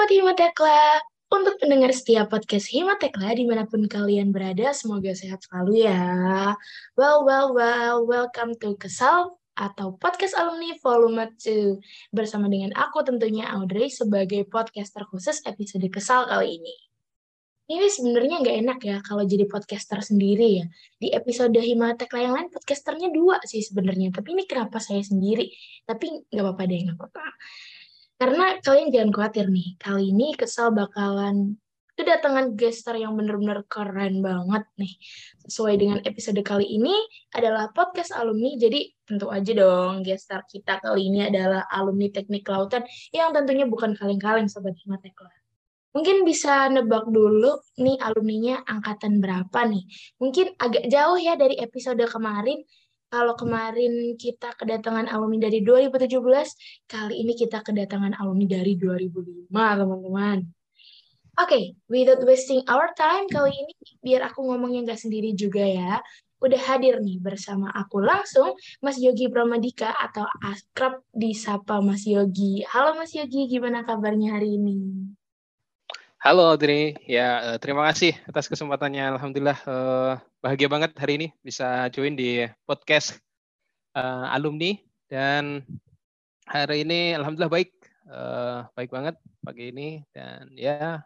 Sobat Himatekla, untuk pendengar setiap podcast Himatekla di mana pun kalian berada, semoga sehat selalu ya. Well, well, well, welcome to Kesal atau Podcast Alumni Volume 2. Bersama dengan aku tentunya Audrey sebagai podcaster khusus episode Kesal kali ini. Ini sebenarnya nggak enak ya kalau jadi podcaster sendiri ya. Di episode Himatekla yang lain podcasternya dua sih sebenarnya. Tapi ini kenapa saya sendiri? Tapi nggak apa-apa deh, nggak apa-apa. Karena kalian jangan khawatir nih, kali ini kesal bakalan kedatangan gestar yang bener-bener keren banget nih. Sesuai dengan episode kali ini adalah podcast alumni, jadi tentu aja dong gestar kita kali ini adalah alumni teknik kelautan yang tentunya bukan kaleng-kaleng Sobat Himatekla. Mungkin bisa nebak dulu nih alumninya angkatan berapa nih. Mungkin agak jauh ya dari episode kemarin. Kalau kemarin kita kedatangan alumni dari 2017, kali ini kita kedatangan alumni dari 2005, teman-teman. Oke, okay, without wasting our time, kali ini biar aku ngomongnya nggak sendiri juga ya. Udah hadir nih bersama aku langsung Mas Yogi Pramadika atau akrab disapa Mas Yogi. Halo Mas Yogi, gimana kabarnya hari ini? Halo Audrey, ya terima kasih atas kesempatannya. Alhamdulillah bahagia banget hari ini bisa join di podcast uh, alumni dan hari ini alhamdulillah baik, baik banget pagi ini dan ya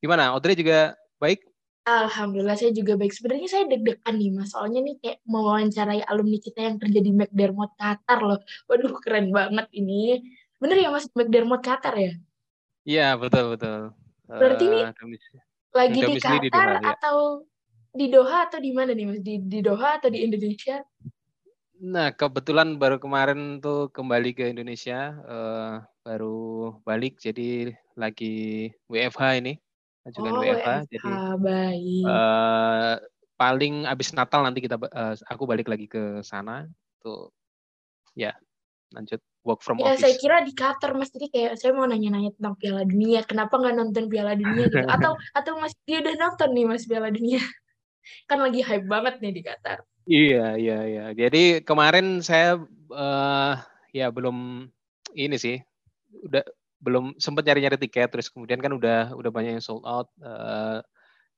gimana Audrey juga baik? Alhamdulillah saya juga baik. Sebenarnya saya deg-degan nih mas, soalnya nih kayak mewawancarai alumni kita yang kerja di McDermott Qatar loh. Waduh keren banget ini. Bener ya mas McDermott Qatar ya? Iya betul betul. Berarti ini uh, lagi di Qatar di Doha, ya. atau di Doha atau di mana nih Mas? Di, di Doha atau di Indonesia? Nah, kebetulan baru kemarin tuh kembali ke Indonesia, uh, baru balik jadi lagi WFH ini, ajukan oh, WFH. WFH. Jadi baik. Uh, paling abis Natal nanti kita uh, aku balik lagi ke sana tuh ya lanjut work from ya, office. saya kira di Qatar mas. Jadi kayak saya mau nanya-nanya tentang Piala Dunia. Kenapa nggak nonton Piala Dunia gitu? Atau atau mas dia udah nonton nih mas Piala Dunia? Kan lagi hype banget nih di Qatar. Iya iya iya. Jadi kemarin saya uh, ya belum ini sih. Udah belum sempat nyari-nyari tiket. Terus kemudian kan udah udah banyak yang sold out. Uh,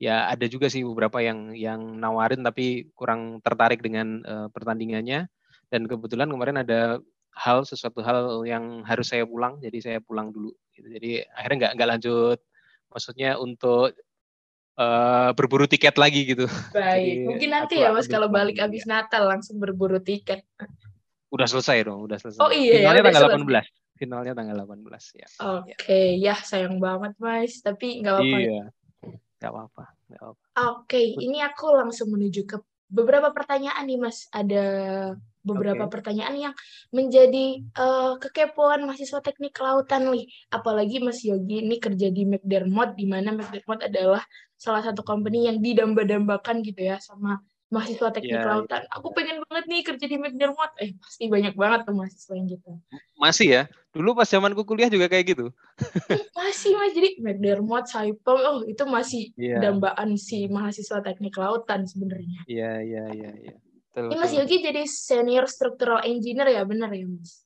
ya ada juga sih beberapa yang yang nawarin tapi kurang tertarik dengan uh, pertandingannya. Dan kebetulan kemarin ada hal sesuatu hal yang harus saya pulang jadi saya pulang dulu gitu. jadi akhirnya nggak nggak lanjut maksudnya untuk uh, berburu tiket lagi gitu baik jadi, mungkin nanti ya mas kalau balik ya. habis Natal langsung berburu tiket udah selesai dong udah selesai oh iya finalnya tanggal selesai. 18 finalnya tanggal 18 ya oke okay. ya sayang banget mas tapi nggak apa-apa iya nggak apa-apa oke okay. ini aku langsung menuju ke beberapa pertanyaan nih mas ada beberapa okay. pertanyaan yang menjadi uh, kekepoan mahasiswa teknik kelautan nih. Apalagi Mas Yogi ini kerja di McDermott, di mana McDermott adalah salah satu company yang didamba-dambakan gitu ya sama mahasiswa teknik yeah, kelautan. Yeah. Aku pengen banget nih kerja di McDermott. Eh, pasti banyak banget tuh mahasiswa yang gitu. Masih ya? Dulu pas zamanku kuliah juga kayak gitu. Masih, Mas. Jadi McDermott, Saipem, oh itu masih yeah. dambaan si mahasiswa teknik kelautan sebenarnya. Iya, yeah, iya, yeah, iya, yeah, iya. Yeah. Betul, Ini Mas Yogi jadi senior structural engineer ya, benar ya Mas?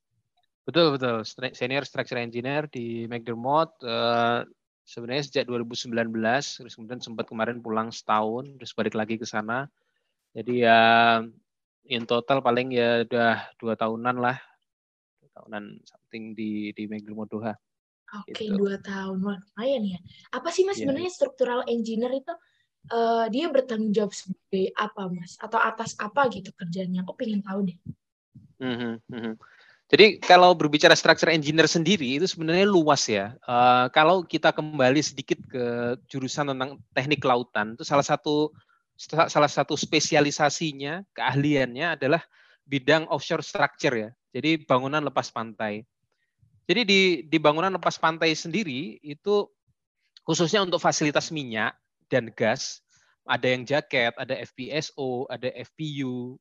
Betul, betul. Senior structural engineer di McDermott. Uh, sebenarnya sejak 2019, terus kemudian sempat kemarin pulang setahun, terus balik lagi ke sana. Jadi ya in total paling ya udah dua tahunan lah, dua tahunan something di di McDermott Doha. Oke, okay, gitu. dua tahun, lumayan ya. Apa sih mas yeah. sebenarnya structural engineer itu uh, dia bertanggung jawab sebagai apa mas atau atas apa gitu kerjanya aku pengen tahu deh mm -hmm. Jadi kalau berbicara structure engineer sendiri itu sebenarnya luas ya. Uh, kalau kita kembali sedikit ke jurusan tentang teknik lautan itu salah satu salah satu spesialisasinya keahliannya adalah bidang offshore structure ya. Jadi bangunan lepas pantai. Jadi di di bangunan lepas pantai sendiri itu khususnya untuk fasilitas minyak dan gas, ada yang jaket, ada FPSO, ada FPU,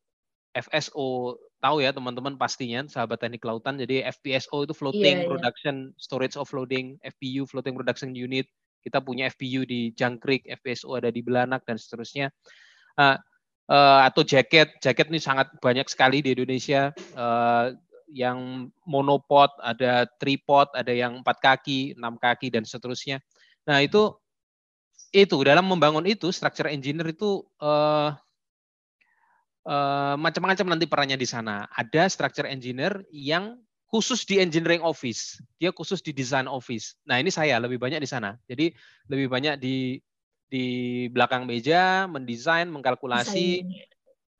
FSO, tahu ya teman-teman pastinya sahabat teknik lautan. Jadi FPSO itu floating yeah, iya. production yeah. storage offloading, FPU floating production unit. Kita punya FPU di Jangkrik, FPSO ada di Belanak dan seterusnya. Uh, uh, atau jaket, jaket ini sangat banyak sekali di Indonesia. Uh, yang monopod, ada tripod, ada yang empat kaki, enam kaki dan seterusnya. Nah itu itu dalam membangun itu structure engineer itu uh, uh, macam-macam nanti perannya di sana. Ada structure engineer yang khusus di engineering office, dia khusus di design office. Nah ini saya lebih banyak di sana. Jadi lebih banyak di di belakang meja mendesain, mengkalkulasi.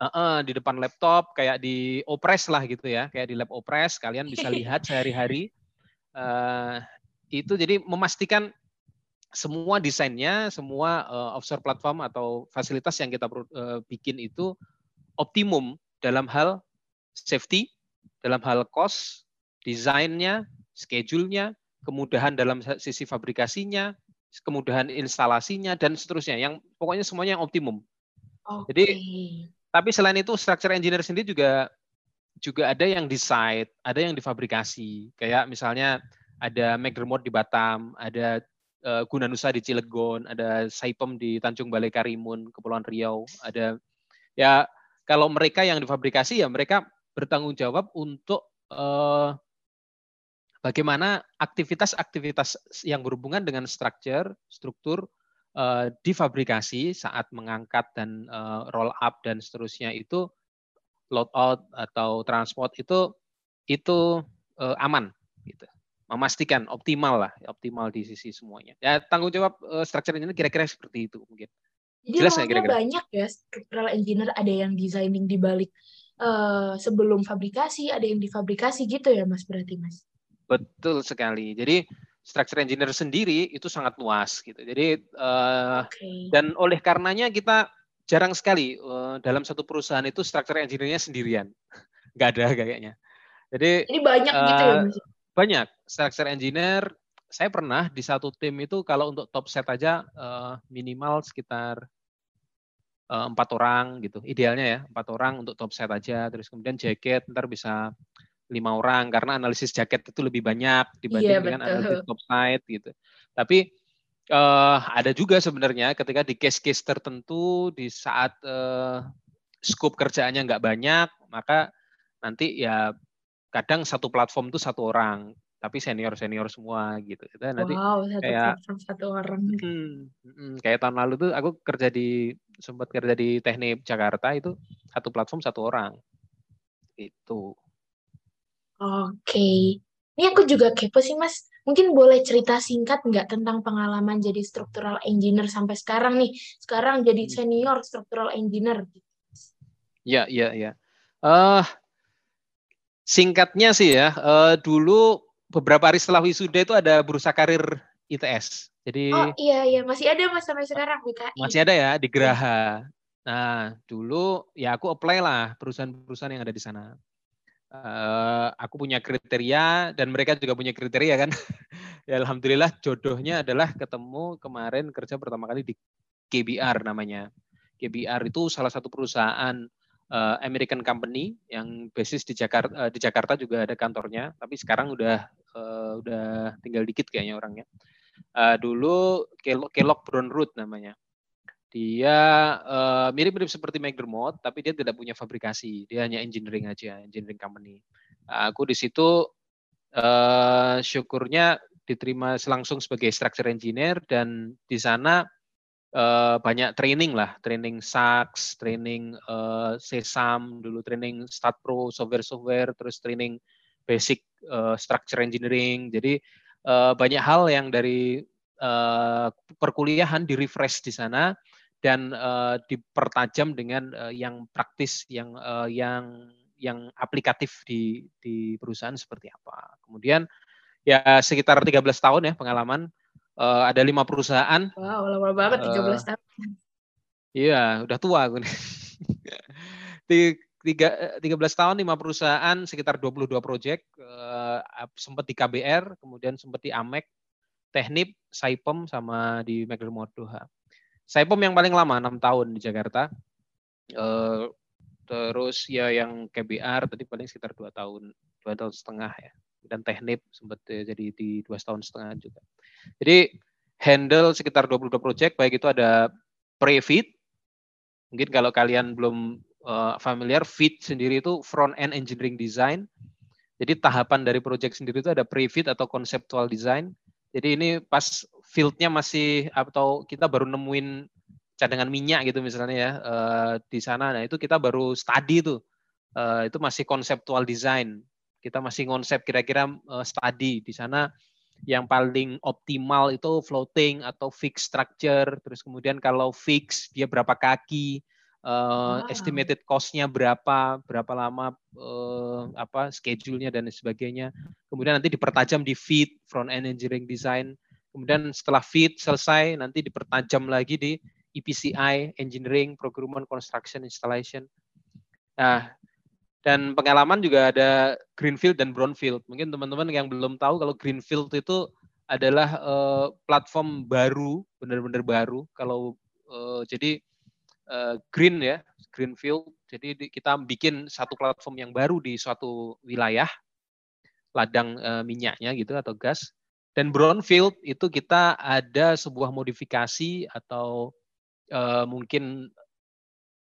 Uh, uh, di depan laptop kayak di opres lah gitu ya kayak di lab opres kalian bisa lihat sehari-hari uh, itu jadi memastikan semua desainnya semua uh, offshore platform atau fasilitas yang kita uh, bikin itu optimum dalam hal safety dalam hal cost desainnya schedule-nya kemudahan dalam sisi fabrikasinya kemudahan instalasinya dan seterusnya yang pokoknya semuanya yang optimum okay. jadi tapi selain itu structure engineer sendiri juga juga ada yang di site, ada yang difabrikasi. Kayak misalnya ada McDermott di Batam, ada uh, Gunanusa di Cilegon, ada Saipem di Tanjung Balai Karimun, Kepulauan Riau, ada ya kalau mereka yang difabrikasi ya mereka bertanggung jawab untuk uh, bagaimana aktivitas-aktivitas yang berhubungan dengan structure, struktur uh, difabrikasi saat mengangkat dan uh, roll up dan seterusnya itu load out atau transport itu itu uh, aman gitu memastikan optimal lah optimal di sisi semuanya ya tanggung jawab uh, structure ini kira-kira seperti itu mungkin jadi Jelas kira-kira banyak ya structural engineer ada yang designing di balik uh, sebelum fabrikasi ada yang difabrikasi gitu ya mas berarti mas betul sekali jadi structure engineer sendiri itu sangat luas gitu. Jadi uh, okay. dan oleh karenanya kita jarang sekali uh, dalam satu perusahaan itu structure engineer-nya sendirian. Nggak ada kayaknya. Jadi Ini banyak uh, gitu ya Mas? Banyak structure engineer. Saya pernah di satu tim itu kalau untuk top set aja uh, minimal sekitar empat orang gitu. Idealnya ya empat orang untuk top set aja. Terus kemudian jacket ntar bisa lima orang karena analisis jaket itu lebih banyak dibanding iya, dengan analisis top side gitu. Tapi uh, ada juga sebenarnya ketika di case-case tertentu di saat uh, scope kerjaannya nggak banyak, maka nanti ya kadang satu platform itu satu orang, tapi senior senior semua gitu. Itu nanti wow, satu kayak platform satu orang. Hmm, hmm, kayak tahun lalu tuh aku kerja di sempat kerja di teknik Jakarta itu satu platform satu orang. Itu. Oke. Ini aku juga kepo sih, Mas. Mungkin boleh cerita singkat nggak tentang pengalaman jadi structural engineer sampai sekarang nih? Sekarang jadi hmm. senior structural engineer. Ya, ya, ya. Uh, singkatnya sih ya, uh, dulu beberapa hari setelah wisuda itu ada berusaha karir ITS. Jadi Oh iya iya masih ada mas sampai sekarang BKI. Masih ada ya di Geraha. Nah dulu ya aku apply lah perusahaan-perusahaan yang ada di sana uh, aku punya kriteria dan mereka juga punya kriteria kan. ya alhamdulillah jodohnya adalah ketemu kemarin kerja pertama kali di KBR namanya. KBR itu salah satu perusahaan uh, American company yang basis di Jakarta uh, di Jakarta juga ada kantornya, tapi sekarang udah uh, udah tinggal dikit kayaknya orangnya. Uh, dulu Kellogg Brown Root namanya. Dia uh, mirip-mirip seperti McDermott, tapi dia tidak punya fabrikasi. Dia hanya engineering aja, engineering company. Uh, aku di situ uh, syukurnya diterima langsung sebagai structure engineer dan di sana uh, banyak training lah, training SAX, training uh, Sesam, dulu training Start Pro, software-software, terus training basic uh, structure engineering. Jadi uh, banyak hal yang dari uh, perkuliahan di refresh di sana dan uh, dipertajam dengan uh, yang praktis yang uh, yang yang aplikatif di di perusahaan seperti apa. Kemudian ya sekitar 13 tahun ya pengalaman uh, ada lima perusahaan. Wow, lama banget 13 uh, tahun. Iya, udah tua aku nih. tiga, 13 tahun, lima perusahaan, sekitar 22 proyek, uh, sempat di KBR, kemudian sempat di AMEK, Teknip, Saipem, sama di McDermott Doha. Saya pom yang paling lama enam tahun di Jakarta. Uh, terus ya yang KBR tadi paling sekitar dua tahun dua tahun setengah ya dan teknik sempat jadi di dua tahun setengah juga jadi handle sekitar 22 project baik itu ada pre-feed mungkin kalau kalian belum uh, familiar feed sendiri itu front end engineering design Jadi tahapan dari project sendiri itu ada pre-fit atau conceptual design. Jadi ini pas fieldnya masih atau kita baru nemuin cadangan minyak gitu misalnya ya uh, di sana. Nah itu kita baru study tuh. Uh, itu masih conceptual design. Kita masih konsep kira-kira uh, study di sana yang paling optimal itu floating atau fixed structure. Terus kemudian kalau fix dia berapa kaki, uh, wow. estimated cost-nya berapa, berapa lama uh, apa schedule-nya dan sebagainya. Kemudian nanti dipertajam di feed front end engineering design. Kemudian setelah feed selesai nanti dipertajam lagi di EPCI engineering procurement construction installation. Nah, dan pengalaman juga ada greenfield dan brownfield. Mungkin teman-teman yang belum tahu kalau greenfield itu adalah uh, platform baru, benar-benar baru. Kalau uh, jadi uh, green ya, greenfield. Jadi kita bikin satu platform yang baru di suatu wilayah, ladang uh, minyaknya gitu atau gas. Dan brownfield itu kita ada sebuah modifikasi atau uh, mungkin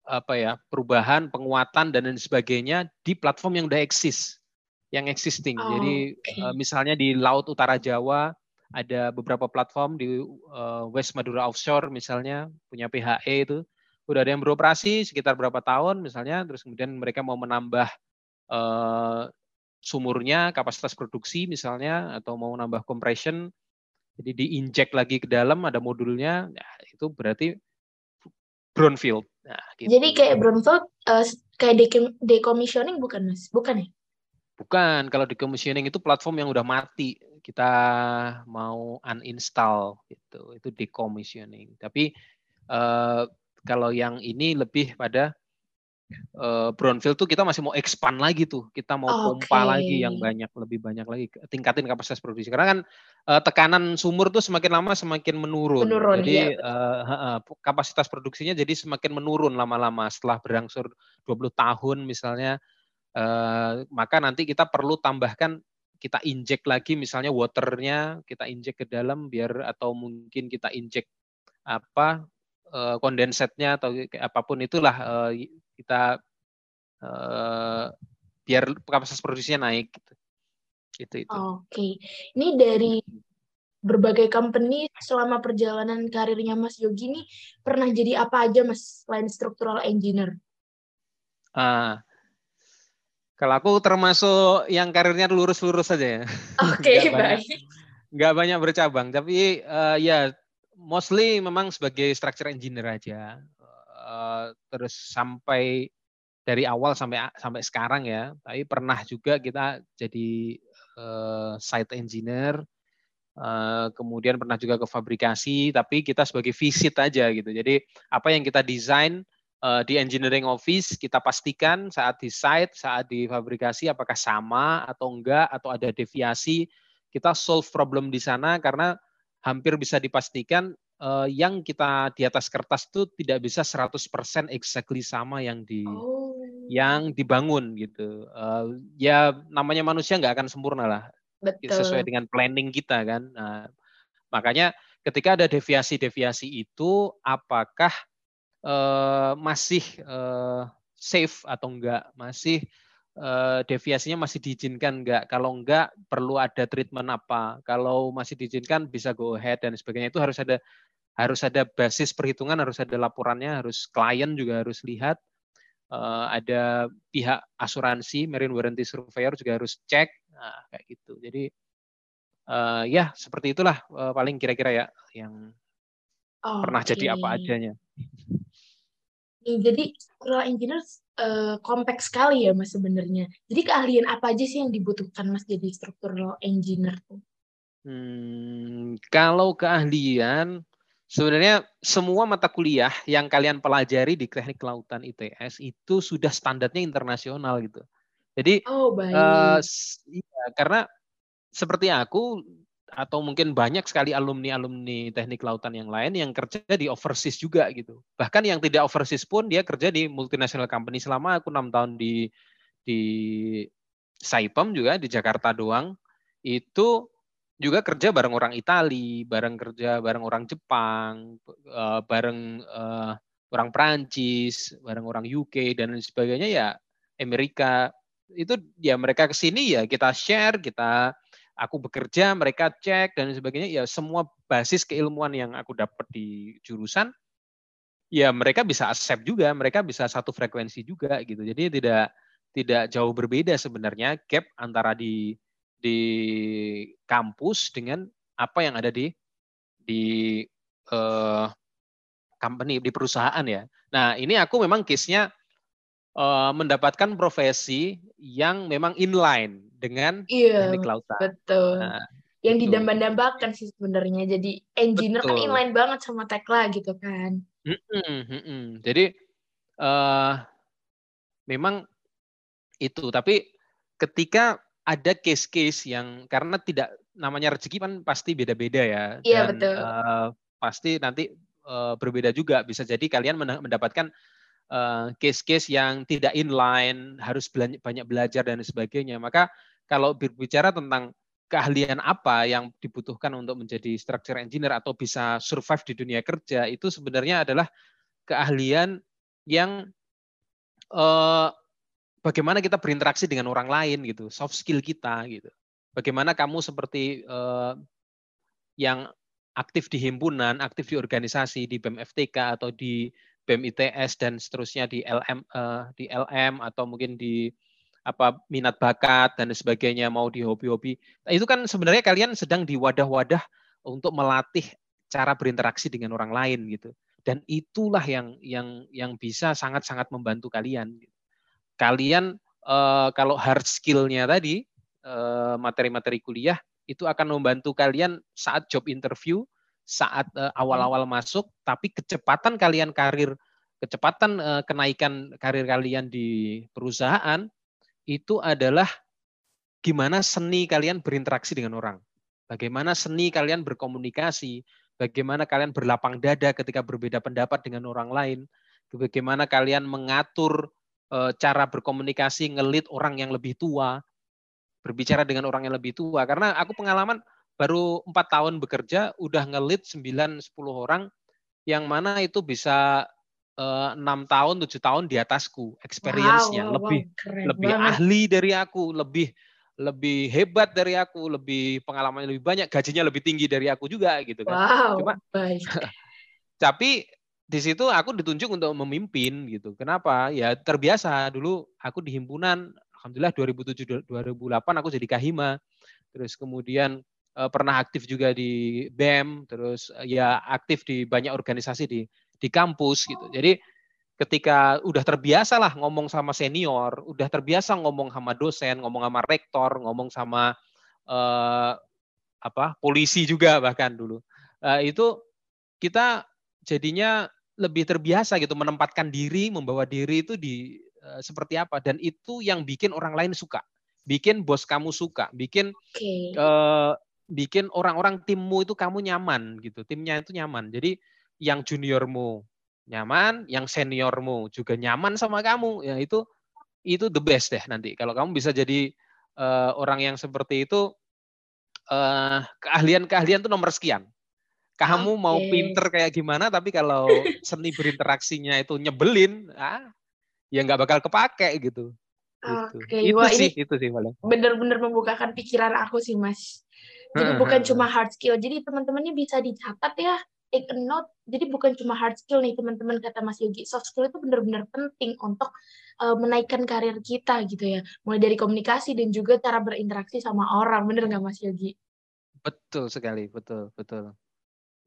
apa ya perubahan, penguatan dan lain sebagainya di platform yang udah eksis, yang existing. Oh, Jadi okay. uh, misalnya di Laut Utara Jawa ada beberapa platform di uh, West Madura Offshore misalnya punya PHE itu udah ada yang beroperasi sekitar berapa tahun misalnya terus kemudian mereka mau menambah uh, sumurnya kapasitas produksi misalnya atau mau menambah compression jadi diinjek lagi ke dalam ada modulnya ya, itu berarti brownfield nah, gitu. jadi kayak brownfield uh, kayak decommissioning bukan mas? Bukan ya? Bukan. Kalau decommissioning itu platform yang udah mati. Kita mau uninstall gitu. Itu decommissioning. Tapi uh, kalau yang ini lebih pada uh, brownfield tuh kita masih mau expand lagi tuh. Kita mau okay. pompa lagi yang banyak, lebih banyak lagi. Tingkatin kapasitas produksi. Karena kan uh, tekanan sumur tuh semakin lama semakin menurun. menurun jadi ya, uh, kapasitas produksinya jadi semakin menurun lama-lama setelah berangsur 20 tahun misalnya. Uh, maka nanti kita perlu tambahkan kita injek lagi misalnya waternya kita injek ke dalam biar atau mungkin kita injek apa uh, kondensetnya atau apa pun itulah uh, kita uh, biar kapasitas produksinya naik gitu. Itu itu. Oke. Okay. Ini dari berbagai company selama perjalanan karirnya Mas Yogi ini pernah jadi apa aja Mas selain structural engineer? Ah. Kalau aku termasuk yang karirnya lurus-lurus saja ya. Oke, okay, baik. Nggak banyak bercabang, tapi uh, ya mostly memang sebagai structure engineer aja. Uh, terus sampai dari awal sampai sampai sekarang ya. Tapi pernah juga kita jadi uh, site engineer. Uh, kemudian pernah juga ke fabrikasi, tapi kita sebagai visit aja gitu. Jadi apa yang kita desain uh, di engineering office kita pastikan saat di site, saat di fabrikasi apakah sama atau enggak atau ada deviasi. Kita solve problem di sana karena hampir bisa dipastikan uh, yang kita di atas kertas itu tidak bisa 100% exactly sama yang di oh. yang dibangun gitu. Uh, ya namanya manusia nggak akan sempurna lah. Betul. Sesuai dengan planning kita kan. Nah, makanya ketika ada deviasi-deviasi itu apakah uh, masih uh, safe atau enggak? Masih uh, deviasinya masih diizinkan enggak? Kalau enggak perlu ada treatment apa? Kalau masih diizinkan bisa go ahead dan sebagainya. Itu harus ada harus ada basis perhitungan, harus ada laporannya, harus klien juga harus lihat. Uh, ada pihak asuransi, marine warranty surveyor juga harus cek, nah, kayak gitu. Jadi uh, ya seperti itulah uh, paling kira-kira ya yang oh, pernah okay. jadi apa adanya. Jadi structural engineer uh, kompleks sekali ya mas sebenarnya. Jadi keahlian apa aja sih yang dibutuhkan mas jadi structural engineer tuh? Hmm, kalau keahlian sebenarnya semua mata kuliah yang kalian pelajari di teknik kelautan ITS itu sudah standarnya internasional gitu. Jadi oh, baik. Uh, iya, karena seperti aku atau mungkin banyak sekali alumni-alumni teknik lautan yang lain yang kerja di overseas juga gitu. Bahkan yang tidak overseas pun dia kerja di multinational company selama aku enam tahun di di Saipem juga di Jakarta doang itu juga kerja bareng orang Itali, bareng kerja bareng orang Jepang, eh, bareng uh, orang Prancis, bareng orang UK dan sebagainya ya Amerika itu ya mereka ke sini ya kita share, kita aku bekerja, mereka cek dan sebagainya. Ya semua basis keilmuan yang aku dapat di jurusan, ya mereka bisa accept juga, mereka bisa satu frekuensi juga gitu. Jadi tidak tidak jauh berbeda sebenarnya gap antara di di kampus dengan apa yang ada di di uh, company di perusahaan ya. Nah ini aku memang case-nya uh, mendapatkan profesi yang memang inline dengan iya, teknik lautan. Betul. Nah, yang gitu. didambang-dambakan sih sebenarnya. Jadi engineer kan betul. kan inline banget sama Tekla gitu kan. Mm -mm, mm -mm. Jadi uh, memang itu. Tapi ketika ada case-case yang karena tidak namanya rezeki kan pasti beda-beda ya. Iya betul. Uh, pasti nanti uh, berbeda juga. Bisa jadi kalian mendapatkan case-case uh, yang tidak inline, harus banyak belajar dan sebagainya. Maka kalau berbicara tentang keahlian apa yang dibutuhkan untuk menjadi structure engineer atau bisa survive di dunia kerja itu sebenarnya adalah keahlian yang uh, bagaimana kita berinteraksi dengan orang lain gitu, soft skill kita gitu. Bagaimana kamu seperti uh, yang aktif di himpunan, aktif di organisasi di BEM FTK atau di BEM ITS dan seterusnya di LM uh, di LM atau mungkin di apa minat bakat dan sebagainya mau di hobi-hobi. Nah, itu kan sebenarnya kalian sedang di wadah-wadah untuk melatih cara berinteraksi dengan orang lain gitu. Dan itulah yang yang yang bisa sangat-sangat membantu kalian. Kalian eh, kalau hard skill-nya tadi eh, materi-materi kuliah itu akan membantu kalian saat job interview, saat eh, awal-awal masuk, tapi kecepatan kalian karir, kecepatan kenaikan karir kalian di perusahaan itu adalah gimana seni kalian berinteraksi dengan orang. Bagaimana seni kalian berkomunikasi, bagaimana kalian berlapang dada ketika berbeda pendapat dengan orang lain, bagaimana kalian mengatur e, cara berkomunikasi, ngelit orang yang lebih tua, berbicara dengan orang yang lebih tua. Karena aku pengalaman baru empat tahun bekerja, udah ngelit 9-10 orang, yang mana itu bisa Eh, enam tahun tujuh tahun di atasku experience-nya wow, wow, lebih wow, lebih banget. ahli dari aku lebih lebih hebat dari aku lebih pengalaman lebih banyak gajinya lebih tinggi dari aku juga gitu kan wow, cuma baik. tapi di situ aku ditunjuk untuk memimpin gitu. Kenapa? Ya terbiasa. Dulu aku di himpunan alhamdulillah 2007 2008 aku jadi kahima. Terus kemudian eh, pernah aktif juga di BEM terus eh, ya aktif di banyak organisasi di di kampus gitu. Jadi ketika udah terbiasa lah ngomong sama senior, udah terbiasa ngomong sama dosen, ngomong sama rektor, ngomong sama eh, apa polisi juga bahkan dulu, eh, itu kita jadinya lebih terbiasa gitu menempatkan diri, membawa diri itu di eh, seperti apa dan itu yang bikin orang lain suka, bikin bos kamu suka, bikin okay. eh, bikin orang-orang timmu itu kamu nyaman gitu, timnya itu nyaman. Jadi yang juniormu nyaman, yang seniormu juga nyaman sama kamu, ya itu itu the best deh nanti. Kalau kamu bisa jadi uh, orang yang seperti itu, uh, keahlian-keahlian itu nomor sekian. Kamu okay. mau pinter kayak gimana, tapi kalau seni berinteraksinya itu nyebelin, ah, ya nggak bakal kepake gitu. Oke, okay. itu Wah, sih, itu sih paling. Bener-bener membukakan pikiran aku sih, Mas. Jadi bukan cuma hard skill. Jadi teman-temannya bisa dicatat ya take a note. Jadi bukan cuma hard skill nih teman-teman kata Mas Yogi. Soft skill itu benar-benar penting untuk uh, menaikkan karir kita gitu ya. Mulai dari komunikasi dan juga cara berinteraksi sama orang. Bener nggak Mas Yogi? Betul sekali, betul, betul.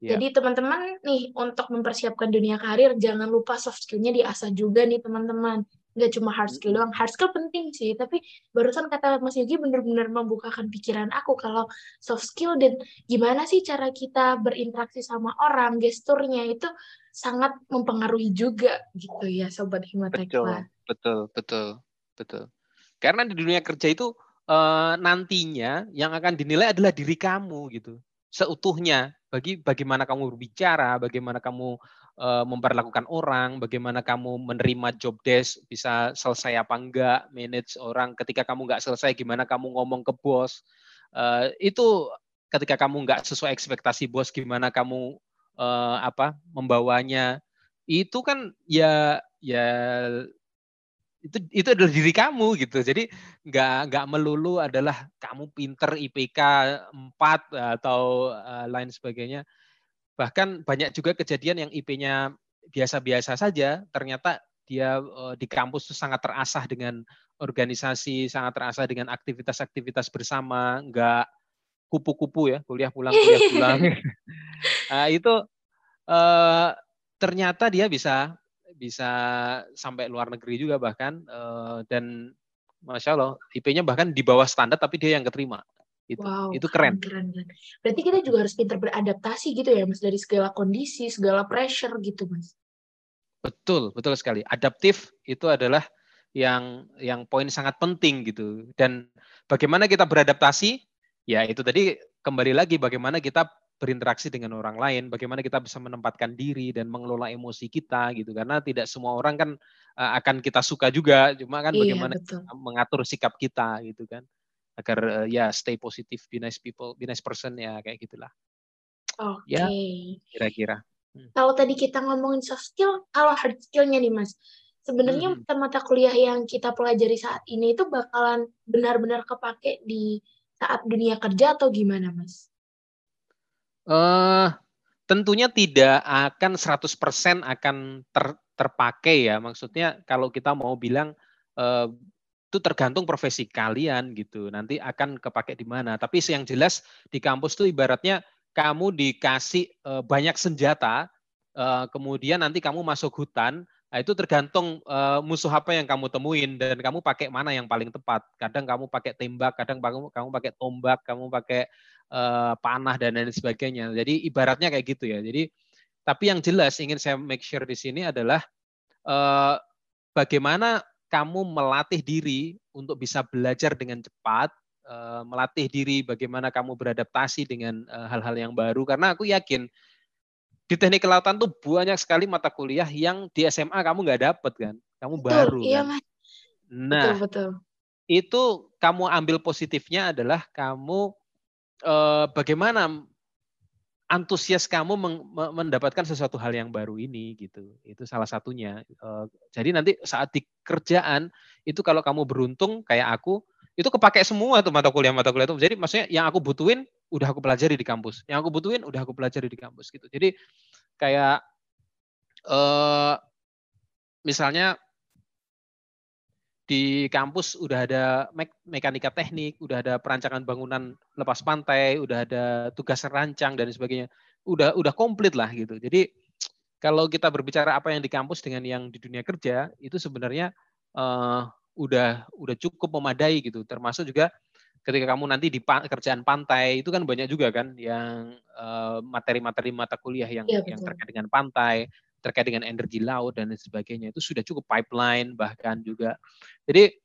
Yeah. Jadi teman-teman nih untuk mempersiapkan dunia karir jangan lupa soft skillnya diasah juga nih teman-teman nggak cuma hard skill doang. Hard skill penting sih, tapi barusan kata Mas Yogi benar-benar membukakan pikiran aku kalau soft skill dan gimana sih cara kita berinteraksi sama orang, gesturnya itu sangat mempengaruhi juga gitu ya sobat Himatekla. Betul, betul, betul, betul. Karena di dunia kerja itu uh, nantinya yang akan dinilai adalah diri kamu gitu seutuhnya bagi bagaimana kamu berbicara, bagaimana kamu uh, memperlakukan orang, bagaimana kamu menerima job desk, bisa selesai apa enggak, manage orang. Ketika kamu enggak selesai, gimana kamu ngomong ke bos. Uh, itu ketika kamu enggak sesuai ekspektasi bos, gimana kamu uh, apa membawanya. Itu kan ya ya itu itu adalah diri kamu gitu. Jadi nggak nggak melulu adalah kamu pinter IPK 4 atau uh, lain sebagainya. Bahkan banyak juga kejadian yang IP-nya biasa-biasa saja, ternyata dia uh, di kampus itu sangat terasah dengan organisasi, sangat terasah dengan aktivitas-aktivitas bersama, nggak kupu-kupu ya, kuliah pulang kuliah pulang. nah, itu uh, ternyata dia bisa bisa sampai luar negeri juga bahkan uh, dan masya Allah IP-nya bahkan di bawah standar tapi dia yang keterima. Itu wow, itu keren. keren keren berarti kita juga harus pintar beradaptasi gitu ya mas dari segala kondisi segala pressure gitu mas. Betul betul sekali. Adaptif itu adalah yang yang poin sangat penting gitu. Dan bagaimana kita beradaptasi? Ya itu tadi kembali lagi bagaimana kita berinteraksi dengan orang lain, bagaimana kita bisa menempatkan diri dan mengelola emosi kita gitu. Karena tidak semua orang kan uh, akan kita suka juga, cuma kan iya, bagaimana mengatur sikap kita gitu kan. Agar uh, ya stay positif, be nice people, be nice person ya kayak gitulah. Oke. Okay. Ya, kira-kira. Hmm. Kalau tadi kita ngomongin soft skill, kalau hard skillnya nih Mas, sebenarnya hmm. mata kuliah yang kita pelajari saat ini itu bakalan benar-benar kepake di saat dunia kerja atau gimana Mas? Uh, tentunya tidak akan 100% akan ter, terpakai ya. Maksudnya kalau kita mau bilang uh, itu tergantung profesi kalian gitu. Nanti akan kepake di mana. Tapi yang jelas di kampus tuh ibaratnya kamu dikasih uh, banyak senjata, uh, kemudian nanti kamu masuk hutan, Nah, itu tergantung uh, musuh apa yang kamu temuin dan kamu pakai mana yang paling tepat. Kadang kamu pakai tembak, kadang kamu pakai tombak, kamu pakai uh, panah dan lain sebagainya. Jadi ibaratnya kayak gitu ya. Jadi tapi yang jelas ingin saya make sure di sini adalah uh, bagaimana kamu melatih diri untuk bisa belajar dengan cepat, uh, melatih diri bagaimana kamu beradaptasi dengan hal-hal uh, yang baru. Karena aku yakin di teknik kelautan tuh banyak sekali mata kuliah yang di SMA kamu nggak dapet kan, kamu betul, baru iya, kan. Mas. Nah, betul, betul. itu kamu ambil positifnya adalah kamu eh, bagaimana antusias kamu mendapatkan sesuatu hal yang baru ini gitu. Itu salah satunya. Eh, jadi nanti saat di kerjaan itu kalau kamu beruntung kayak aku, itu kepake semua tuh mata kuliah mata kuliah itu. Jadi maksudnya yang aku butuhin udah aku pelajari di kampus. Yang aku butuhin udah aku pelajari di kampus gitu. Jadi kayak eh, misalnya di kampus udah ada me mekanika teknik, udah ada perancangan bangunan lepas pantai, udah ada tugas rancang dan sebagainya. Udah udah komplit lah gitu. Jadi kalau kita berbicara apa yang di kampus dengan yang di dunia kerja itu sebenarnya uh, udah udah cukup memadai gitu. Termasuk juga ketika kamu nanti di kerjaan pantai itu kan banyak juga kan yang eh, materi-materi uh, mata kuliah yang ya, yang terkait dengan pantai, terkait dengan energi laut dan sebagainya itu sudah cukup pipeline bahkan juga. Jadi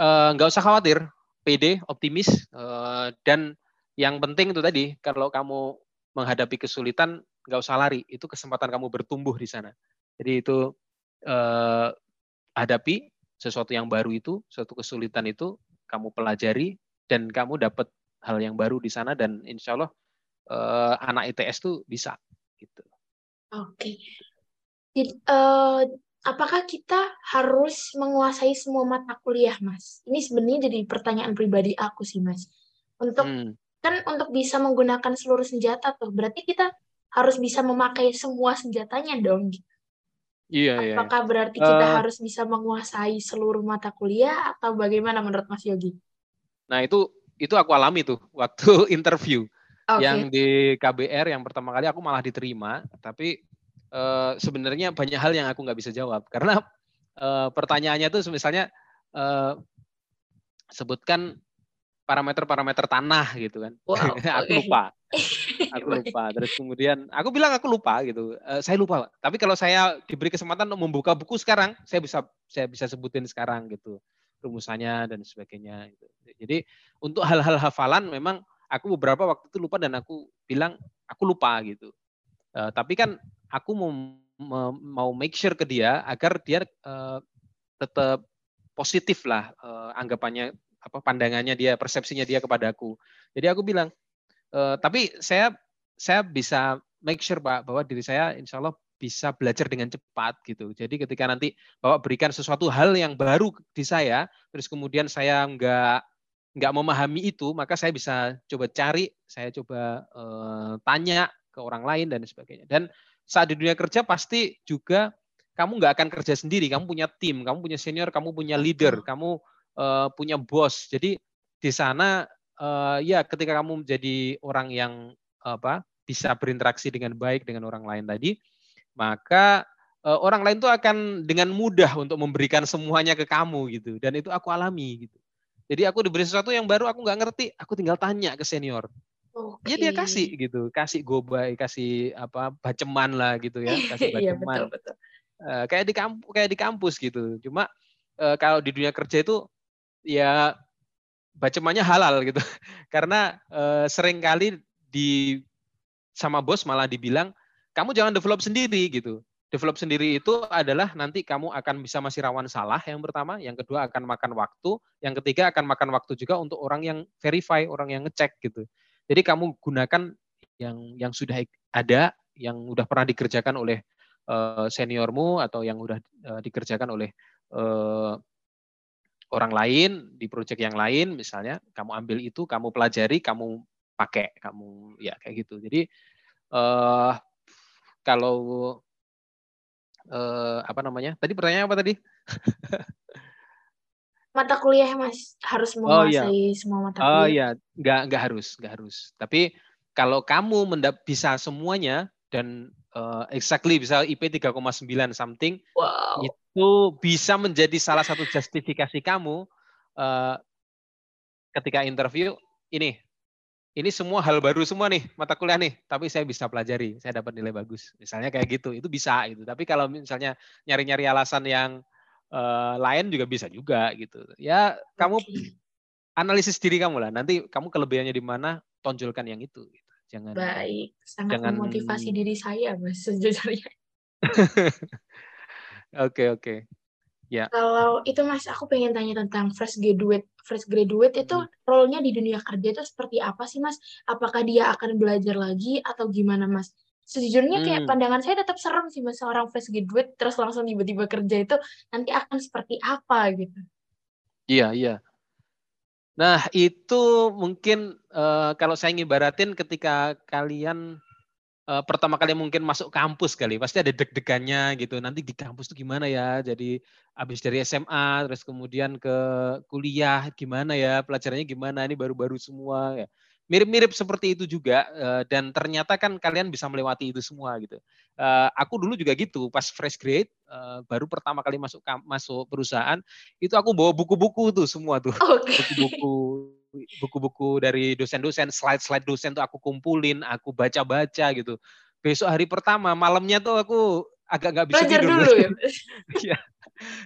uh, nggak usah khawatir, PD, optimis uh, dan yang penting itu tadi kalau kamu menghadapi kesulitan nggak usah lari, itu kesempatan kamu bertumbuh di sana. Jadi itu uh, hadapi sesuatu yang baru itu, suatu kesulitan itu kamu pelajari dan kamu dapat hal yang baru di sana dan insya Allah uh, anak ITS tuh bisa gitu. Oke. Uh, apakah kita harus menguasai semua mata kuliah, Mas? Ini sebenarnya jadi pertanyaan pribadi aku sih, Mas. Untuk hmm. kan untuk bisa menggunakan seluruh senjata tuh, berarti kita harus bisa memakai semua senjatanya dong. Iya, iya. Apakah iya. berarti kita uh, harus bisa menguasai seluruh mata kuliah atau bagaimana menurut Mas Yogi? Nah itu itu aku alami tuh waktu interview okay. yang di KBR yang pertama kali aku malah diterima, tapi uh, sebenarnya banyak hal yang aku nggak bisa jawab karena uh, pertanyaannya tuh misalnya uh, sebutkan parameter-parameter tanah gitu kan. Wow, aku lupa. Aku lupa. Terus kemudian aku bilang aku lupa gitu. Uh, saya lupa. Tapi kalau saya diberi kesempatan untuk membuka buku sekarang, saya bisa saya bisa sebutin sekarang gitu rumusannya dan sebagainya. Gitu. Jadi untuk hal-hal hafalan memang aku beberapa waktu itu lupa dan aku bilang aku lupa gitu. Uh, tapi kan aku mau mau make sure ke dia agar dia uh, tetap positif lah uh, anggapannya apa pandangannya dia persepsinya dia kepada aku. Jadi aku bilang uh, tapi saya saya bisa make sure pak bahwa diri saya insya Allah bisa belajar dengan cepat gitu. Jadi ketika nanti Bapak berikan sesuatu hal yang baru di saya, terus kemudian saya nggak nggak memahami itu, maka saya bisa coba cari, saya coba uh, tanya ke orang lain dan sebagainya. Dan saat di dunia kerja pasti juga kamu nggak akan kerja sendiri, kamu punya tim, kamu punya senior, kamu punya leader, kamu uh, punya bos. Jadi di sana uh, ya ketika kamu menjadi orang yang apa bisa berinteraksi dengan baik dengan orang lain tadi, maka uh, orang lain tuh akan dengan mudah untuk memberikan semuanya ke kamu gitu. Dan itu aku alami gitu. Jadi aku diberi sesuatu yang baru aku nggak ngerti, aku tinggal tanya ke senior. Okay. Ya dia kasih gitu, kasih gobay, kasih apa baceman lah gitu ya, kasih baceman. iya, betul, betul. Uh, kayak di kampus kayak di kampus gitu. Cuma uh, kalau di dunia kerja itu ya bacemannya halal gitu. Karena uh, sering kali di sama bos malah dibilang kamu jangan develop sendiri gitu. Develop sendiri itu adalah nanti kamu akan bisa masih rawan salah yang pertama, yang kedua akan makan waktu, yang ketiga akan makan waktu juga untuk orang yang verify, orang yang ngecek gitu. Jadi kamu gunakan yang yang sudah ada, yang sudah pernah dikerjakan oleh uh, seniormu atau yang sudah uh, dikerjakan oleh uh, orang lain di proyek yang lain misalnya, kamu ambil itu, kamu pelajari, kamu pakai, kamu ya kayak gitu. Jadi uh, kalau uh, apa namanya? Tadi pertanyaan apa tadi? mata kuliah mas harus menguasai oh, iya. semua mata kuliah. Oh iya, nggak nggak harus, nggak harus. Tapi kalau kamu mendap bisa semuanya dan uh, exactly bisa IP 3,9 something, wow. itu bisa menjadi salah satu justifikasi kamu uh, ketika interview ini ini semua hal baru semua nih mata kuliah nih, tapi saya bisa pelajari, saya dapat nilai bagus. Misalnya kayak gitu, itu bisa gitu. Tapi kalau misalnya nyari-nyari alasan yang uh, lain juga bisa juga gitu. Ya kamu analisis diri kamu lah. Nanti kamu kelebihannya di mana, tonjolkan yang itu. Gitu. Jangan. Baik, sangat jangan... memotivasi diri saya, mas sejujurnya. Oke oke. Ya. Kalau itu Mas, aku pengen tanya tentang fresh graduate. Fresh graduate itu hmm. role-nya di dunia kerja itu seperti apa sih Mas? Apakah dia akan belajar lagi atau gimana Mas? Sejujurnya kayak hmm. pandangan saya tetap serem sih Mas, seorang fresh graduate terus langsung tiba-tiba kerja itu nanti akan seperti apa gitu. Iya, iya. Nah, itu mungkin uh, kalau saya ngibaratin ketika kalian uh, pertama kali mungkin masuk kampus kali pasti ada deg-degannya gitu nanti di kampus tuh gimana ya jadi habis dari SMA terus kemudian ke kuliah gimana ya pelajarannya gimana ini baru-baru semua ya mirip-mirip seperti itu juga uh, dan ternyata kan kalian bisa melewati itu semua gitu uh, aku dulu juga gitu pas fresh grade uh, baru pertama kali masuk masuk perusahaan itu aku bawa buku-buku tuh semua tuh buku-buku buku-buku dari dosen-dosen, slide-slide dosen tuh aku kumpulin, aku baca-baca gitu. Besok hari pertama, malamnya tuh aku agak nggak bisa Belajar tidur. dulu ya. Iya.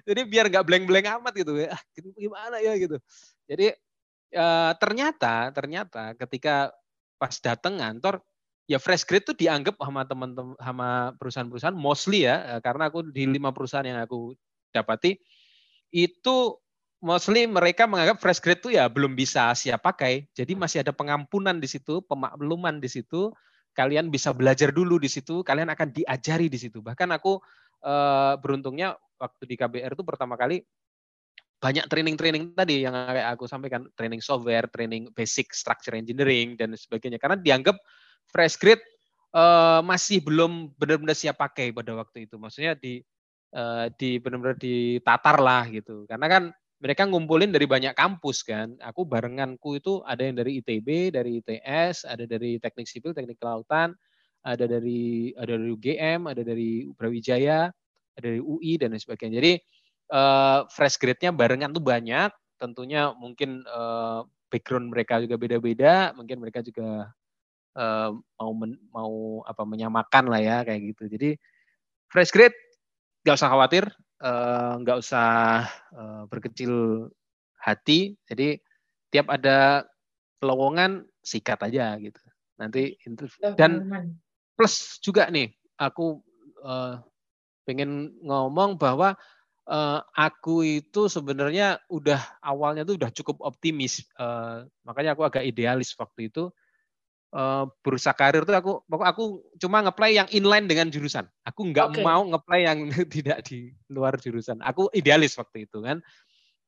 Jadi biar nggak blank-blank amat gitu ya. Ah, gimana ya gitu. Jadi uh, ternyata ternyata ketika pas datang ngantor ya fresh grade tuh dianggap sama teman-teman sama perusahaan-perusahaan mostly ya eh, karena aku di lima perusahaan yang aku dapati itu mostly mereka menganggap fresh grade itu ya belum bisa siap pakai. Jadi masih ada pengampunan di situ, pemakluman di situ. Kalian bisa belajar dulu di situ, kalian akan diajari di situ. Bahkan aku uh, beruntungnya waktu di KBR itu pertama kali banyak training-training tadi yang kayak aku sampaikan, training software, training basic structure engineering dan sebagainya. Karena dianggap fresh grade uh, masih belum benar-benar siap pakai pada waktu itu. Maksudnya di uh, di benar-benar ditatar lah gitu. Karena kan mereka ngumpulin dari banyak kampus kan. Aku barenganku itu ada yang dari ITB, dari ITS, ada dari Teknik Sipil, Teknik Kelautan, ada dari ada dari UGM, ada dari Brawijaya, ada dari UI dan sebagainya. Jadi uh, fresh grade-nya barengan tuh banyak. Tentunya mungkin uh, background mereka juga beda-beda, mungkin mereka juga uh, mau men, mau apa menyamakan lah ya kayak gitu. Jadi fresh grade nggak usah khawatir, nggak uh, usah uh, berkecil hati. Jadi tiap ada lowongan sikat aja gitu. Nanti dan plus juga nih aku uh, pengen ngomong bahwa uh, aku itu sebenarnya udah awalnya tuh udah cukup optimis. Uh, makanya aku agak idealis waktu itu. uh, bursa karir tuh aku aku cuma ngeplay yang inline dengan jurusan. Aku nggak okay. mau ngeplay yang tidak di luar jurusan. Aku idealis waktu itu kan.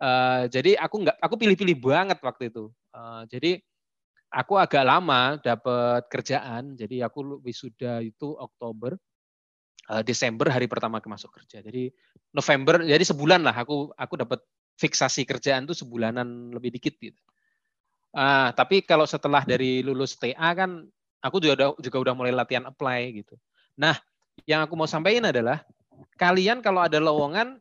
Uh, jadi aku nggak aku pilih-pilih banget waktu itu. Uh, jadi aku agak lama dapat kerjaan. Jadi aku wisuda itu Oktober. Uh, Desember hari pertama ke masuk kerja. Jadi November jadi sebulan lah aku aku dapat fiksasi kerjaan tuh sebulanan lebih dikit gitu. Uh, tapi kalau setelah dari lulus TA kan aku juga udah, juga udah mulai latihan apply gitu. Nah, yang aku mau sampaikan adalah kalian kalau ada lowongan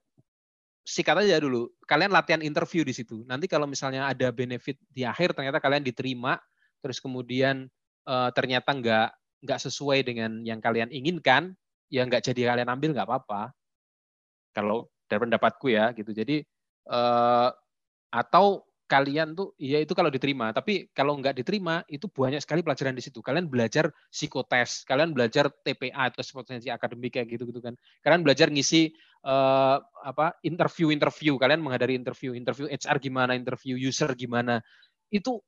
sikat aja dulu. Kalian latihan interview di situ. Nanti kalau misalnya ada benefit di akhir ternyata kalian diterima, terus kemudian uh, ternyata nggak nggak sesuai dengan yang kalian inginkan, ya nggak jadi kalian ambil nggak apa-apa. Kalau dari pendapatku ya gitu. Jadi uh, atau kalian tuh ya itu kalau diterima. Tapi kalau nggak diterima itu banyak sekali pelajaran di situ. Kalian belajar psikotes kalian belajar TPA atau potensi akademik kayak gitu gitu kan. Kalian belajar ngisi uh, apa interview interview kalian menghadiri interview interview HR gimana interview user gimana. Itu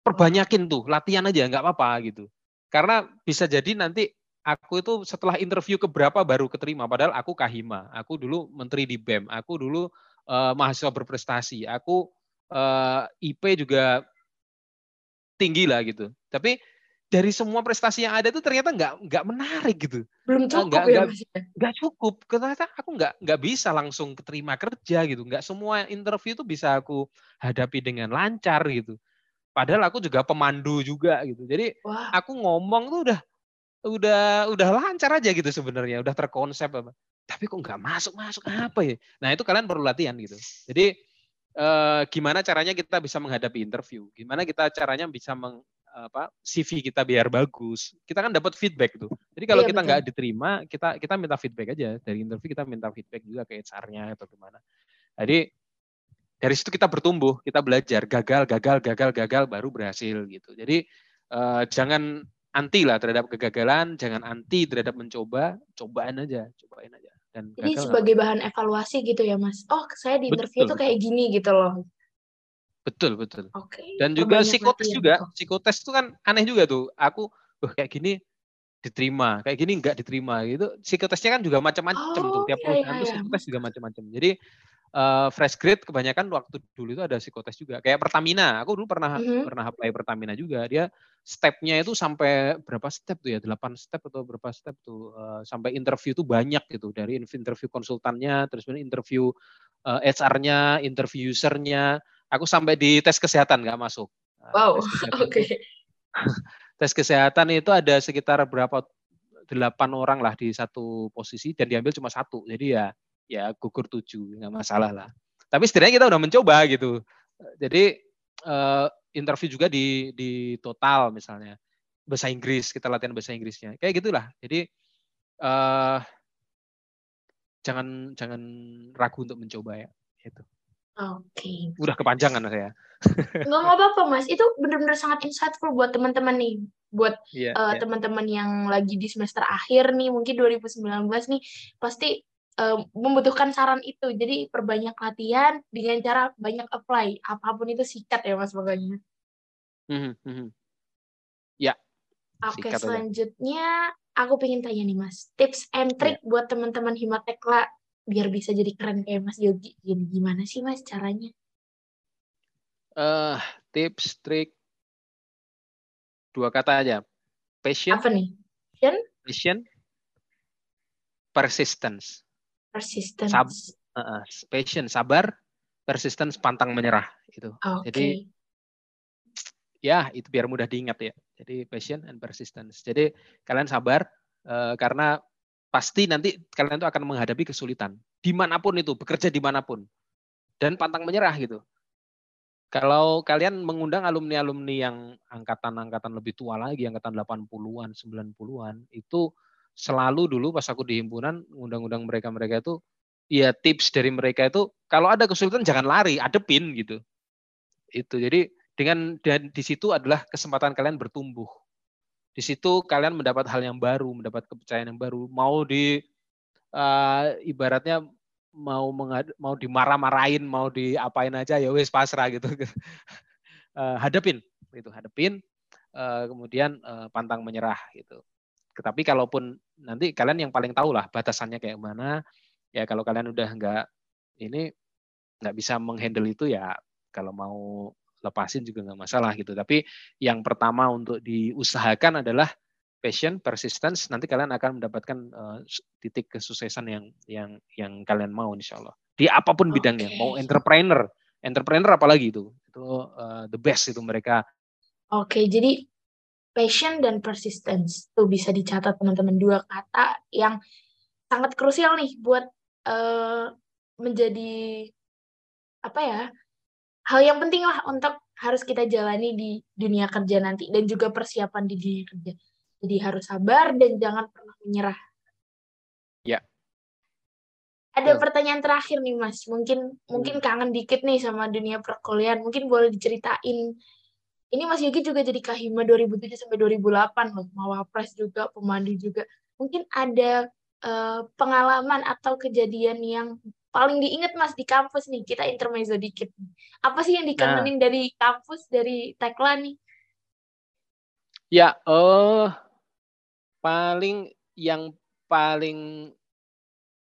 perbanyakin tuh latihan aja nggak apa-apa gitu. Karena bisa jadi nanti aku itu setelah interview ke berapa baru keterima padahal aku kahima aku dulu menteri di BEM aku dulu uh, mahasiswa berprestasi aku uh, eh, IP juga tinggi lah gitu. Tapi dari semua prestasi yang ada itu ternyata nggak nggak menarik gitu. Belum cukup nggak, ya nggak, nggak cukup. Ternyata aku nggak nggak bisa langsung keterima kerja gitu. Nggak semua interview itu bisa aku hadapi dengan lancar gitu. Padahal aku juga pemandu juga gitu. Jadi Wah. aku ngomong tuh udah udah udah lancar aja gitu sebenarnya, udah terkonsep apa. Tapi kok nggak masuk masuk apa ya? Nah itu kalian perlu latihan gitu. Jadi eh, gimana caranya kita bisa menghadapi interview, gimana kita caranya bisa meng, apa CV kita biar bagus. Kita kan dapat feedback tuh. Jadi kalau iya, kita nggak diterima, kita kita minta feedback aja dari interview kita minta feedback juga ke HR-nya atau gimana. Jadi dari situ kita bertumbuh, kita belajar gagal, gagal, gagal, gagal baru berhasil gitu. Jadi eh, jangan anti lah terhadap kegagalan, jangan anti terhadap mencoba, cobain aja, cobain aja. Dan Jadi sebagai bahan evaluasi gitu ya Mas. Oh saya di interview betul, tuh kayak gini gitu loh. Betul betul. Oke. Okay. Dan juga psikotes juga, psikotes itu kan aneh juga tuh. Aku, oh, kayak gini diterima, kayak gini enggak diterima gitu. Psikotesnya kan juga macam-macam oh, tuh. Tiap iya, perusahaan iya, tuh iya. psikotes juga macam-macam. Jadi uh, fresh grade kebanyakan waktu dulu itu ada psikotes juga. Kayak Pertamina, aku dulu pernah mm -hmm. pernah apply Pertamina juga. Dia stepnya itu sampai berapa step tuh ya? Delapan step atau berapa step tuh? Uh, sampai interview tuh banyak gitu. Dari interview konsultannya, terus interview uh, eh, HR-nya, interview user-nya. Aku sampai di tes kesehatan nggak masuk. Wow, oke. Okay. tes kesehatan itu ada sekitar berapa delapan orang lah di satu posisi dan diambil cuma satu. Jadi ya ya gugur tujuh nggak masalah lah tapi setidaknya kita udah mencoba gitu jadi uh, interview juga di di total misalnya bahasa Inggris kita latihan bahasa Inggrisnya kayak gitulah jadi uh, jangan jangan ragu untuk mencoba ya itu Oke. Okay. Udah kepanjangan saya. Nggak apa-apa mas, itu benar-benar sangat insightful buat teman-teman nih, buat yeah, uh, yeah. teman-teman yang lagi di semester akhir nih, mungkin 2019 nih, pasti uh, membutuhkan saran itu. Jadi perbanyak latihan dengan cara banyak apply. Apa pun itu sikat ya Mas pokoknya. Mm -hmm. Ya. Oke, okay, selanjutnya aja. aku pengen tanya nih Mas, tips and trick yeah. buat teman-teman Himatekla biar bisa jadi keren kayak Mas Yogi. Gini, gimana sih Mas caranya? Uh, tips, trik, dua kata aja. Passion. Apa nih? Passion. Passion. Persistence. Persistence. Sab, uh, passion, sabar, persistence, pantang menyerah itu. Okay. Jadi ya itu biar mudah diingat ya. Jadi passion and persistence. Jadi kalian sabar uh, karena pasti nanti kalian itu akan menghadapi kesulitan di mana pun itu bekerja di mana pun dan pantang menyerah gitu. Kalau kalian mengundang alumni-alumni yang angkatan-angkatan lebih tua lagi, angkatan 80-an, 90-an, itu selalu dulu pas aku di himpunan undang-undang mereka-mereka itu ya tips dari mereka itu kalau ada kesulitan jangan lari, adepin gitu. Itu. Jadi dengan dan di situ adalah kesempatan kalian bertumbuh. Di situ kalian mendapat hal yang baru, mendapat kepercayaan yang baru. Mau di uh, ibaratnya mau mengad, mau dimarah-marahin, mau diapain aja ya wes pasrah gitu. uh, hadepin itu hadepin uh, kemudian uh, pantang menyerah gitu. Tetapi kalaupun nanti kalian yang paling tahu lah batasannya kayak mana. Ya kalau kalian udah nggak ini nggak bisa menghandle itu ya kalau mau lepasin juga nggak masalah gitu. Tapi yang pertama untuk diusahakan adalah passion, persistence. Nanti kalian akan mendapatkan uh, titik kesuksesan yang yang yang kalian mau, insya Allah. Di apa pun bidangnya, mau entrepreneur, entrepreneur apalagi itu, itu uh, the best itu mereka. Oke, okay, jadi passion dan persistence tuh bisa dicatat teman-teman dua kata yang sangat krusial nih buat uh, menjadi apa ya hal yang penting lah untuk harus kita jalani di dunia kerja nanti dan juga persiapan di dunia kerja. Jadi harus sabar dan jangan pernah menyerah. Ya. Ada pertanyaan terakhir nih Mas. Mungkin hmm. mungkin kangen dikit nih sama dunia perkuliahan. Mungkin boleh diceritain. Ini Mas Yogi juga jadi Kahima 2007 sampai 2008 loh. Mawapres juga, pemandu juga. Mungkin ada uh, pengalaman atau kejadian yang paling diingat Mas di kampus nih? Kita intermezzo dikit. Apa sih yang dikangenin nah. dari kampus, dari Tekla nih? Ya, oh paling yang paling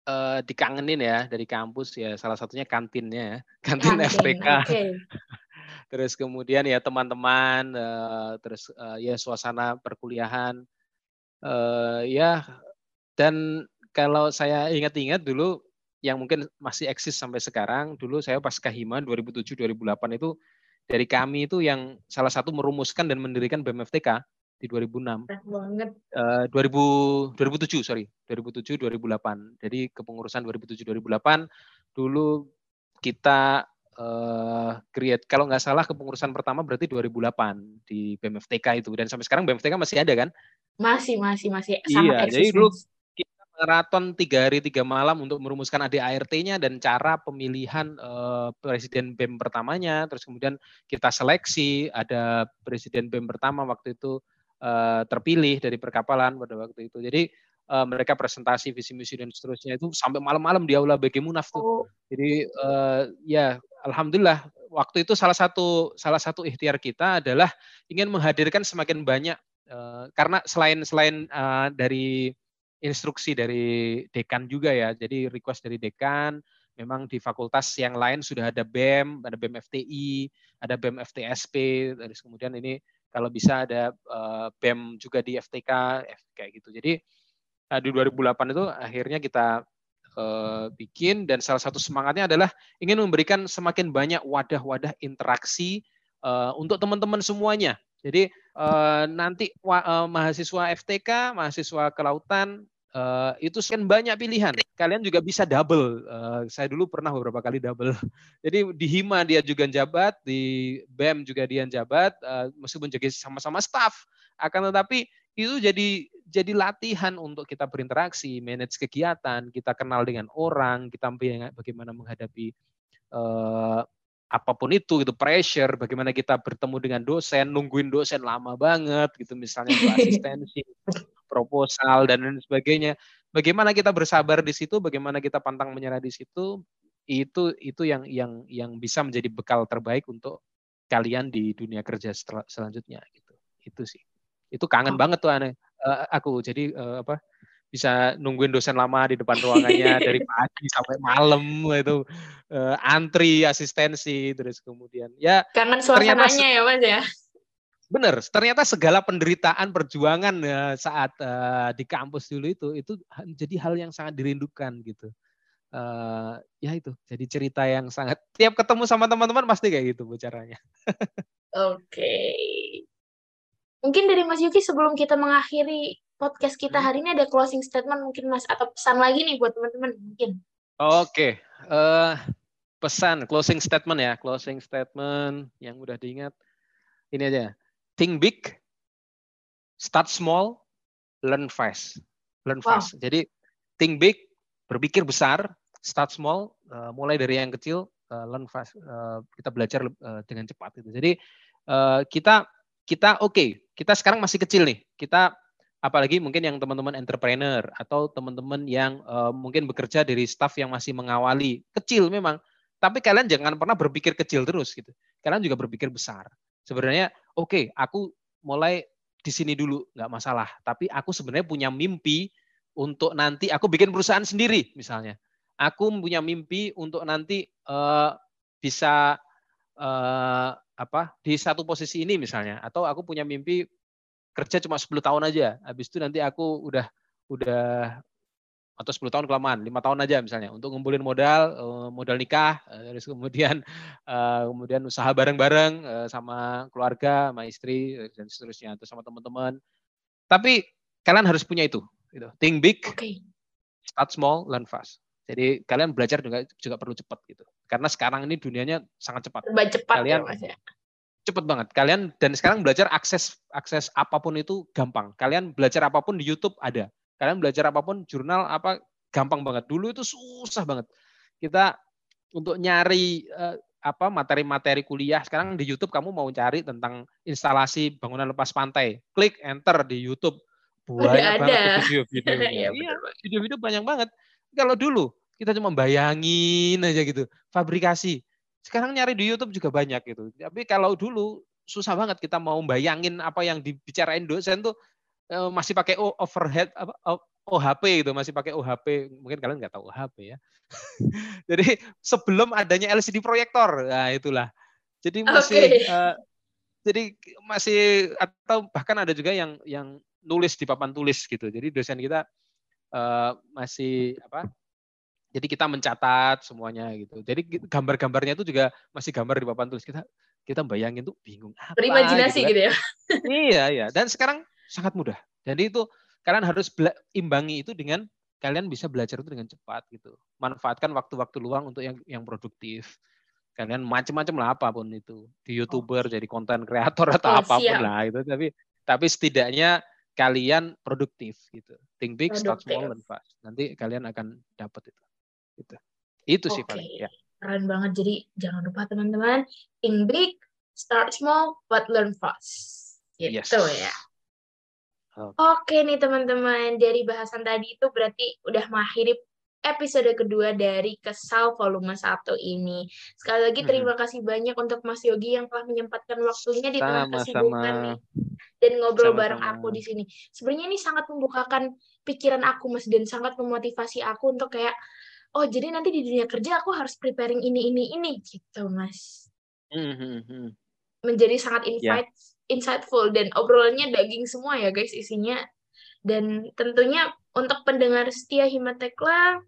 uh, dikangenin ya dari kampus ya salah satunya kantinnya ya, kantin Kantin, FTK. Okay. Terus kemudian ya teman-teman, uh, terus uh, ya suasana perkuliahan, uh, ya dan kalau saya ingat-ingat dulu yang mungkin masih eksis sampai sekarang. Dulu saya pas Kahima 2007-2008 itu dari kami itu yang salah satu merumuskan dan mendirikan BMFTK di 2006. banget. Uh, 2000 2007 sorry 2007 2008. Jadi kepengurusan 2007 2008 dulu kita uh, create kalau nggak salah kepengurusan pertama berarti 2008 di BMFTK itu dan sampai sekarang BMFTK masih ada kan? Masih masih masih iya, jadi dulu maraton tiga hari tiga malam untuk merumuskan ADART-nya dan cara pemilihan uh, presiden BEM pertamanya. Terus kemudian kita seleksi, ada presiden BEM pertama waktu itu uh, terpilih dari perkapalan pada waktu itu. Jadi uh, mereka presentasi visi misi dan seterusnya itu sampai malam-malam di aula BG Munaf tuh. Oh. Jadi uh, ya alhamdulillah waktu itu salah satu salah satu ikhtiar kita adalah ingin menghadirkan semakin banyak uh, karena selain selain uh, dari instruksi dari dekan juga ya. Jadi request dari dekan, memang di fakultas yang lain sudah ada BEM, ada BEM FTI, ada BEM FTSP, terus kemudian ini kalau bisa ada uh, BEM juga di FTK, kayak gitu. Jadi di 2008 itu akhirnya kita uh, bikin dan salah satu semangatnya adalah ingin memberikan semakin banyak wadah-wadah interaksi uh, untuk teman-teman semuanya jadi uh, nanti mahasiswa FTK, mahasiswa kelautan itu sekian banyak pilihan. Kalian juga bisa double. Saya dulu pernah beberapa kali double. Jadi di Hima dia juga jabat, di BEM juga dia jabat, meskipun jadi sama-sama staff. Akan tetapi itu jadi jadi latihan untuk kita berinteraksi, manage kegiatan, kita kenal dengan orang, kita bagaimana menghadapi uh, apa pun itu gitu pressure bagaimana kita bertemu dengan dosen nungguin dosen lama banget gitu misalnya untuk asistensi proposal dan lain sebagainya. Bagaimana kita bersabar di situ bagaimana kita pantang menyerah di situ itu itu yang yang yang bisa menjadi bekal terbaik untuk kalian di dunia kerja selanjutnya gitu. Itu sih. Itu kangen oh. banget tuh aneh uh, aku. Jadi uh, apa bisa nungguin dosen lama di depan ruangannya dari pagi sampai malam itu uh, antri asistensi terus kemudian ya kangen suasananya ya mas ya? Bener ternyata segala penderitaan perjuangan ya, saat uh, di kampus dulu itu itu jadi hal yang sangat dirindukan gitu. Uh, ya itu jadi cerita yang sangat tiap ketemu sama teman-teman pasti kayak gitu bicaranya oke. okay. Mungkin dari Mas Yuki sebelum kita mengakhiri podcast kita hmm. hari ini ada closing statement mungkin Mas atau pesan lagi nih buat teman-teman mungkin. Oke, okay. uh, eh, pesan closing statement ya, closing statement yang udah diingat. Ini aja. Think big, start small, learn fast. Learn wow. fast. Jadi think big, berpikir besar, start small, uh, mulai dari yang kecil, uh, learn fast. Uh, kita belajar uh, dengan cepat itu. Jadi uh, kita kita oke, okay, kita sekarang masih kecil nih. Kita apalagi mungkin yang teman-teman entrepreneur atau teman-teman yang uh, mungkin bekerja dari staff yang masih mengawali kecil memang tapi kalian jangan pernah berpikir kecil terus gitu kalian juga berpikir besar sebenarnya oke okay, aku mulai di sini dulu nggak masalah. Tapi aku sebenarnya punya mimpi untuk nanti aku bikin perusahaan sendiri misalnya. Aku punya mimpi untuk nanti uh, bisa uh, apa di satu posisi ini misalnya atau aku punya mimpi kerja cuma 10 tahun aja. Habis itu nanti aku udah udah atau 10 tahun kelamaan, lima tahun aja misalnya untuk ngumpulin modal, eh, modal nikah, eh, terus kemudian eh, kemudian usaha bareng-bareng sama keluarga, sama istri dan seterusnya atau sama teman-teman. Tapi kalian harus punya itu, gitu. Think big, okay. start small, learn fast. Jadi kalian belajar juga juga perlu cepat gitu. Karena sekarang ini dunianya sangat cepat. cepat ya, kalian ya, Mas ya. Cepat banget. Kalian dan sekarang belajar akses akses apa pun itu gampang. Kalian belajar apa pun di YouTube ada Kalian belajar apa pun, jurnal apa gampang banget. Dulu itu susah banget. Kita untuk nyari uh, apa materi-materi kuliah sekarang di YouTube kamu mau cari tentang instalasi bangunan lepas pantai, klik enter di YouTube banyak ada. banget video-video. ya, iya, video-video banyak banget. Kalau dulu kita cuma bayangin aja gitu, fabrikasi. Sekarang nyari di YouTube juga banyak gitu. Tapi kalau dulu susah banget kita mau bayangin apa yang dibicarain dosen tuh Eh, masih pakai overhead apa OHP itu masih pakai OHP mungkin kalian nggak tahu OHP ya. Jadi sebelum adanya LCD proyektor. Nah itulah. Jadi masih okay. uh, eh, jadi masih atau bahkan ada juga yang yang nulis di papan tulis gitu. Jadi dosen kita uh, masih apa jadi kita mencatat semuanya gitu jadi gambar-gambarnya itu juga masih gambar di papan tulis kita kita bayangin tuh bingung apa berimajinasi gitu, kan. gitu ya iya iya dan sekarang sangat mudah. Jadi itu kalian harus imbangi itu dengan kalian bisa belajar itu dengan cepat gitu. Manfaatkan waktu-waktu luang untuk yang yang produktif. Kalian macam-macam lah apa pun itu. Di YouTuber oh. jadi konten kreator atau oh, apa pun siap. lah itu tapi tapi setidaknya kalian produktif gitu. Think big, produktif. start small and fast. Nanti kalian akan dapat itu. Gitu. Itu okay. sih paling ya. Keren banget. Jadi jangan lupa teman-teman, think big, start small, but learn fast. Gitu yes. ya. Oke nih teman-teman, dari bahasan tadi itu berarti udah mengakhiri episode kedua dari Kesal volume 1 ini. Sekali lagi terima kasih banyak untuk Mas Yogi yang telah menyempatkan waktunya di tengah kesibukan nih dan ngobrol Sama-sama. bareng aku di sini. Sebenarnya ini sangat membukakan pikiran aku Mas dan sangat memotivasi aku untuk kayak oh jadi nanti di dunia kerja aku harus preparing ini ini ini gitu Mas. Mm-hmm. Menjadi sangat invite yeah insightful dan obrolannya daging semua ya guys isinya. Dan tentunya untuk pendengar setia Himatekla,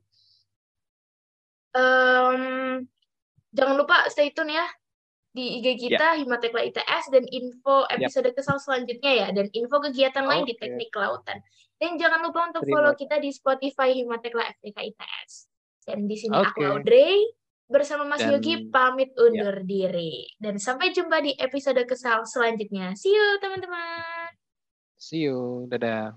um, jangan lupa stay tune ya di IG kita yeah. Himatekla ITS dan info episode yep. kesal selanjutnya ya dan info kegiatan lain di teknik kelautan. Dan jangan lupa untuk Terima. follow kita di Spotify Himatekla FTK ITS. Dan di sini okay. aku Audrey bersama Mas Dan, Yogi pamit undur ya. diri. Dan sampai jumpa di episode kesal selanjutnya. See you teman-teman. See you. Dadah.